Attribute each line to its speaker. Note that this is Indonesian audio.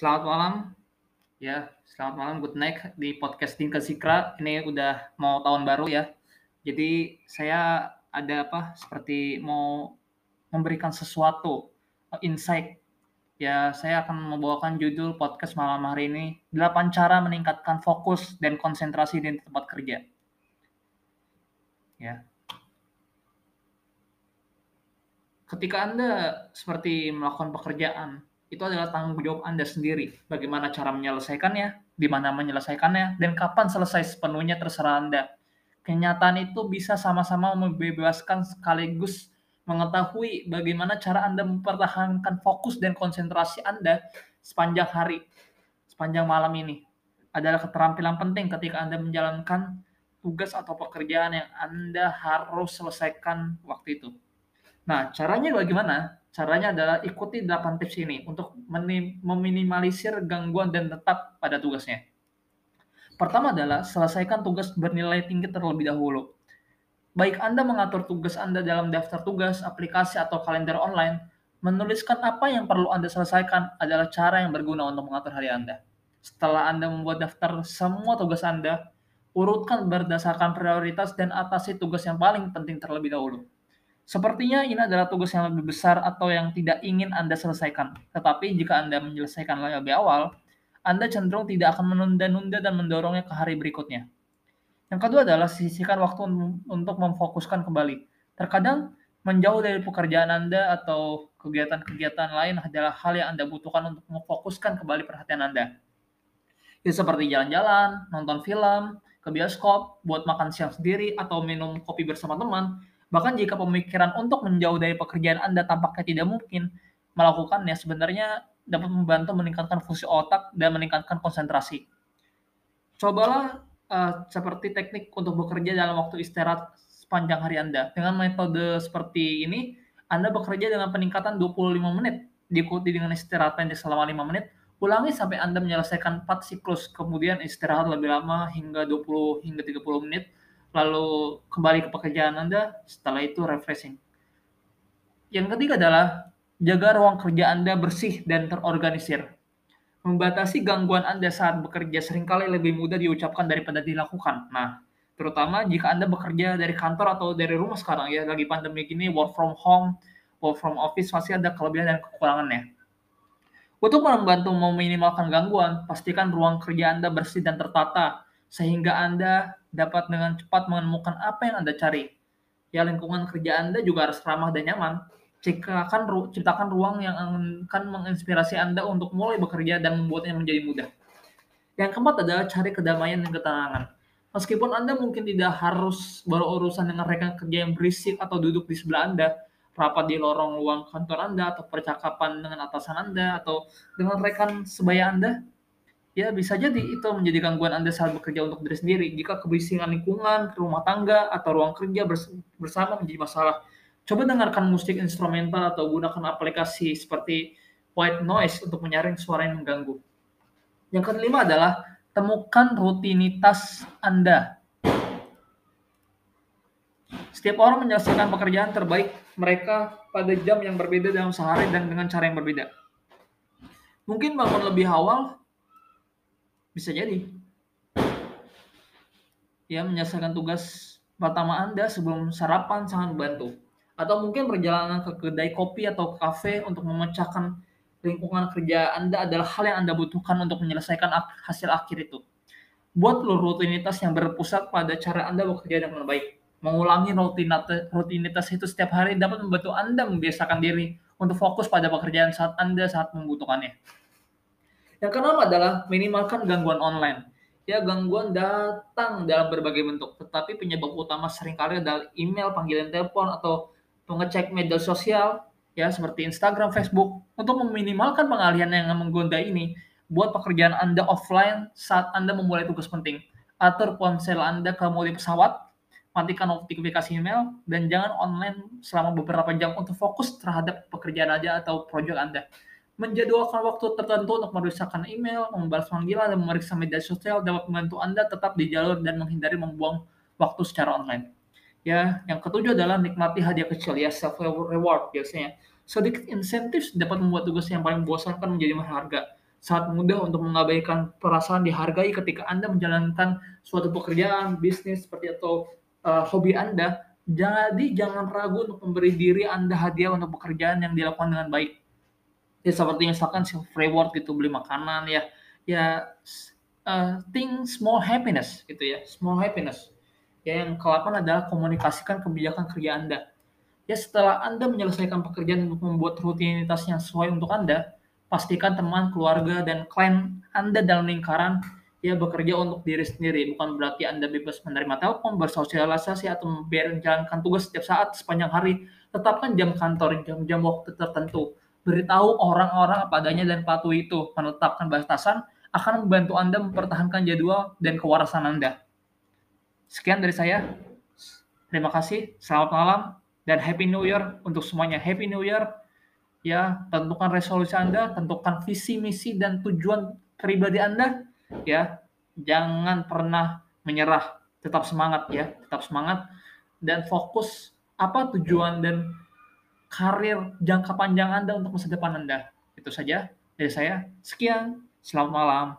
Speaker 1: Selamat malam. Ya, selamat malam, good night di podcast Tingkat Sikra. Ini udah mau tahun baru ya. Jadi saya ada apa seperti mau memberikan sesuatu uh, insight. Ya, saya akan membawakan judul podcast malam hari ini 8 cara meningkatkan fokus dan konsentrasi di tempat kerja. Ya. Ketika Anda seperti melakukan pekerjaan itu adalah tanggung jawab Anda sendiri. Bagaimana cara menyelesaikannya, di mana menyelesaikannya, dan kapan selesai sepenuhnya terserah Anda. Kenyataan itu bisa sama-sama membebaskan sekaligus mengetahui bagaimana cara Anda mempertahankan fokus dan konsentrasi Anda sepanjang hari, sepanjang malam ini. Adalah keterampilan penting ketika Anda menjalankan tugas atau pekerjaan yang Anda harus selesaikan waktu itu. Nah, caranya bagaimana? Caranya adalah ikuti 8 tips ini untuk meminimalisir gangguan dan tetap pada tugasnya. Pertama adalah selesaikan tugas bernilai tinggi terlebih dahulu. Baik Anda mengatur tugas Anda dalam daftar tugas, aplikasi, atau kalender online, menuliskan apa yang perlu Anda selesaikan adalah cara yang berguna untuk mengatur hari Anda. Setelah Anda membuat daftar semua tugas Anda, urutkan berdasarkan prioritas dan atasi tugas yang paling penting terlebih dahulu. Sepertinya ini adalah tugas yang lebih besar atau yang tidak ingin Anda selesaikan. Tetapi jika Anda menyelesaikan lebih awal, Anda cenderung tidak akan menunda-nunda dan mendorongnya ke hari berikutnya. Yang kedua adalah sisihkan waktu untuk memfokuskan kembali. Terkadang menjauh dari pekerjaan Anda atau kegiatan-kegiatan lain adalah hal yang Anda butuhkan untuk memfokuskan kembali perhatian Anda. Itu seperti jalan-jalan, nonton film, ke bioskop, buat makan siang sendiri, atau minum kopi bersama teman, Bahkan jika pemikiran untuk menjauh dari pekerjaan Anda tampaknya tidak mungkin, melakukannya sebenarnya dapat membantu meningkatkan fungsi otak dan meningkatkan konsentrasi. Cobalah uh, seperti teknik untuk bekerja dalam waktu istirahat sepanjang hari Anda. Dengan metode seperti ini, Anda bekerja dengan peningkatan 25 menit, diikuti dengan istirahat pendek selama 5 menit, ulangi sampai Anda menyelesaikan 4 siklus, kemudian istirahat lebih lama hingga 20 hingga 30 menit, lalu kembali ke pekerjaan Anda, setelah itu refreshing. Yang ketiga adalah jaga ruang kerja Anda bersih dan terorganisir. Membatasi gangguan Anda saat bekerja sering kali lebih mudah diucapkan daripada dilakukan. Nah, terutama jika Anda bekerja dari kantor atau dari rumah sekarang ya, lagi pandemi gini, work from home, work from office, masih ada kelebihan dan kekurangannya. Untuk membantu meminimalkan gangguan, pastikan ruang kerja Anda bersih dan tertata, sehingga Anda dapat dengan cepat menemukan apa yang Anda cari. Ya, lingkungan kerja Anda juga harus ramah dan nyaman. Ciptakan, ru ciptakan ruang yang akan menginspirasi Anda untuk mulai bekerja dan membuatnya menjadi mudah. Yang keempat adalah cari kedamaian dan ketenangan. Meskipun Anda mungkin tidak harus berurusan dengan rekan kerja yang berisik atau duduk di sebelah Anda, rapat di lorong ruang kantor Anda, atau percakapan dengan atasan Anda, atau dengan rekan sebaya Anda, Ya, bisa jadi itu menjadi gangguan Anda saat bekerja untuk diri sendiri. Jika kebisingan lingkungan, rumah tangga, atau ruang kerja bersama menjadi masalah. Coba dengarkan musik instrumental atau gunakan aplikasi seperti white noise untuk menyaring suara yang mengganggu. Yang kelima adalah temukan rutinitas Anda. Setiap orang menyelesaikan pekerjaan terbaik mereka pada jam yang berbeda dalam sehari dan dengan cara yang berbeda. Mungkin bangun lebih awal bisa jadi. Ya, menyelesaikan tugas pertama Anda sebelum sarapan sangat membantu. Atau mungkin perjalanan ke kedai kopi atau kafe untuk memecahkan lingkungan kerja Anda adalah hal yang Anda butuhkan untuk menyelesaikan hasil akhir itu. Buat rutinitas yang berpusat pada cara Anda bekerja dengan baik. Mengulangi rutinitas itu setiap hari dapat membantu Anda membiasakan diri untuk fokus pada pekerjaan saat Anda saat membutuhkannya. Yang keenam adalah minimalkan gangguan online. Ya, gangguan datang dalam berbagai bentuk, tetapi penyebab utama sering kali adalah email, panggilan telepon, atau pengecek media sosial, ya seperti Instagram, Facebook. Untuk meminimalkan pengalihan yang menggoda ini, buat pekerjaan Anda offline saat Anda memulai tugas penting. Atur ponsel Anda ke mode pesawat, matikan notifikasi email, dan jangan online selama beberapa jam untuk fokus terhadap pekerjaan Anda atau proyek Anda menjadwalkan waktu tertentu untuk memeriksakan email, membalas panggilan, dan memeriksa media sosial dapat membantu Anda tetap di jalur dan menghindari membuang waktu secara online. Ya, yang ketujuh adalah nikmati hadiah kecil ya, self reward biasanya. Sedikit insentif dapat membuat tugas yang paling membosankan menjadi berharga. sangat mudah untuk mengabaikan perasaan dihargai ketika Anda menjalankan suatu pekerjaan, bisnis, seperti atau uh, hobi Anda. Jadi jangan ragu untuk memberi diri Anda hadiah untuk pekerjaan yang dilakukan dengan baik. Ya seperti misalkan self reward gitu, beli makanan ya, ya uh, think small happiness gitu ya, small happiness. Ya yang ke-8 adalah komunikasikan kebijakan kerja Anda. Ya setelah Anda menyelesaikan pekerjaan untuk membuat rutinitas yang sesuai untuk Anda, pastikan teman, keluarga, dan klien Anda dalam lingkaran ya bekerja untuk diri sendiri. Bukan berarti Anda bebas menerima telepon, bersosialisasi, atau menjalankan tugas setiap saat sepanjang hari. Tetapkan jam kantor, jam-jam waktu tertentu. Beritahu orang-orang apa adanya dan patuhi itu. Menetapkan batasan akan membantu Anda mempertahankan jadwal dan kewarasan Anda. Sekian dari saya. Terima kasih. Selamat malam dan Happy New Year untuk semuanya. Happy New Year. Ya, tentukan resolusi Anda, tentukan visi, misi, dan tujuan pribadi Anda. Ya, jangan pernah menyerah. Tetap semangat ya, tetap semangat dan fokus apa tujuan dan karir jangka panjang Anda untuk masa depan Anda. Itu saja dari saya. Sekian. Selamat malam.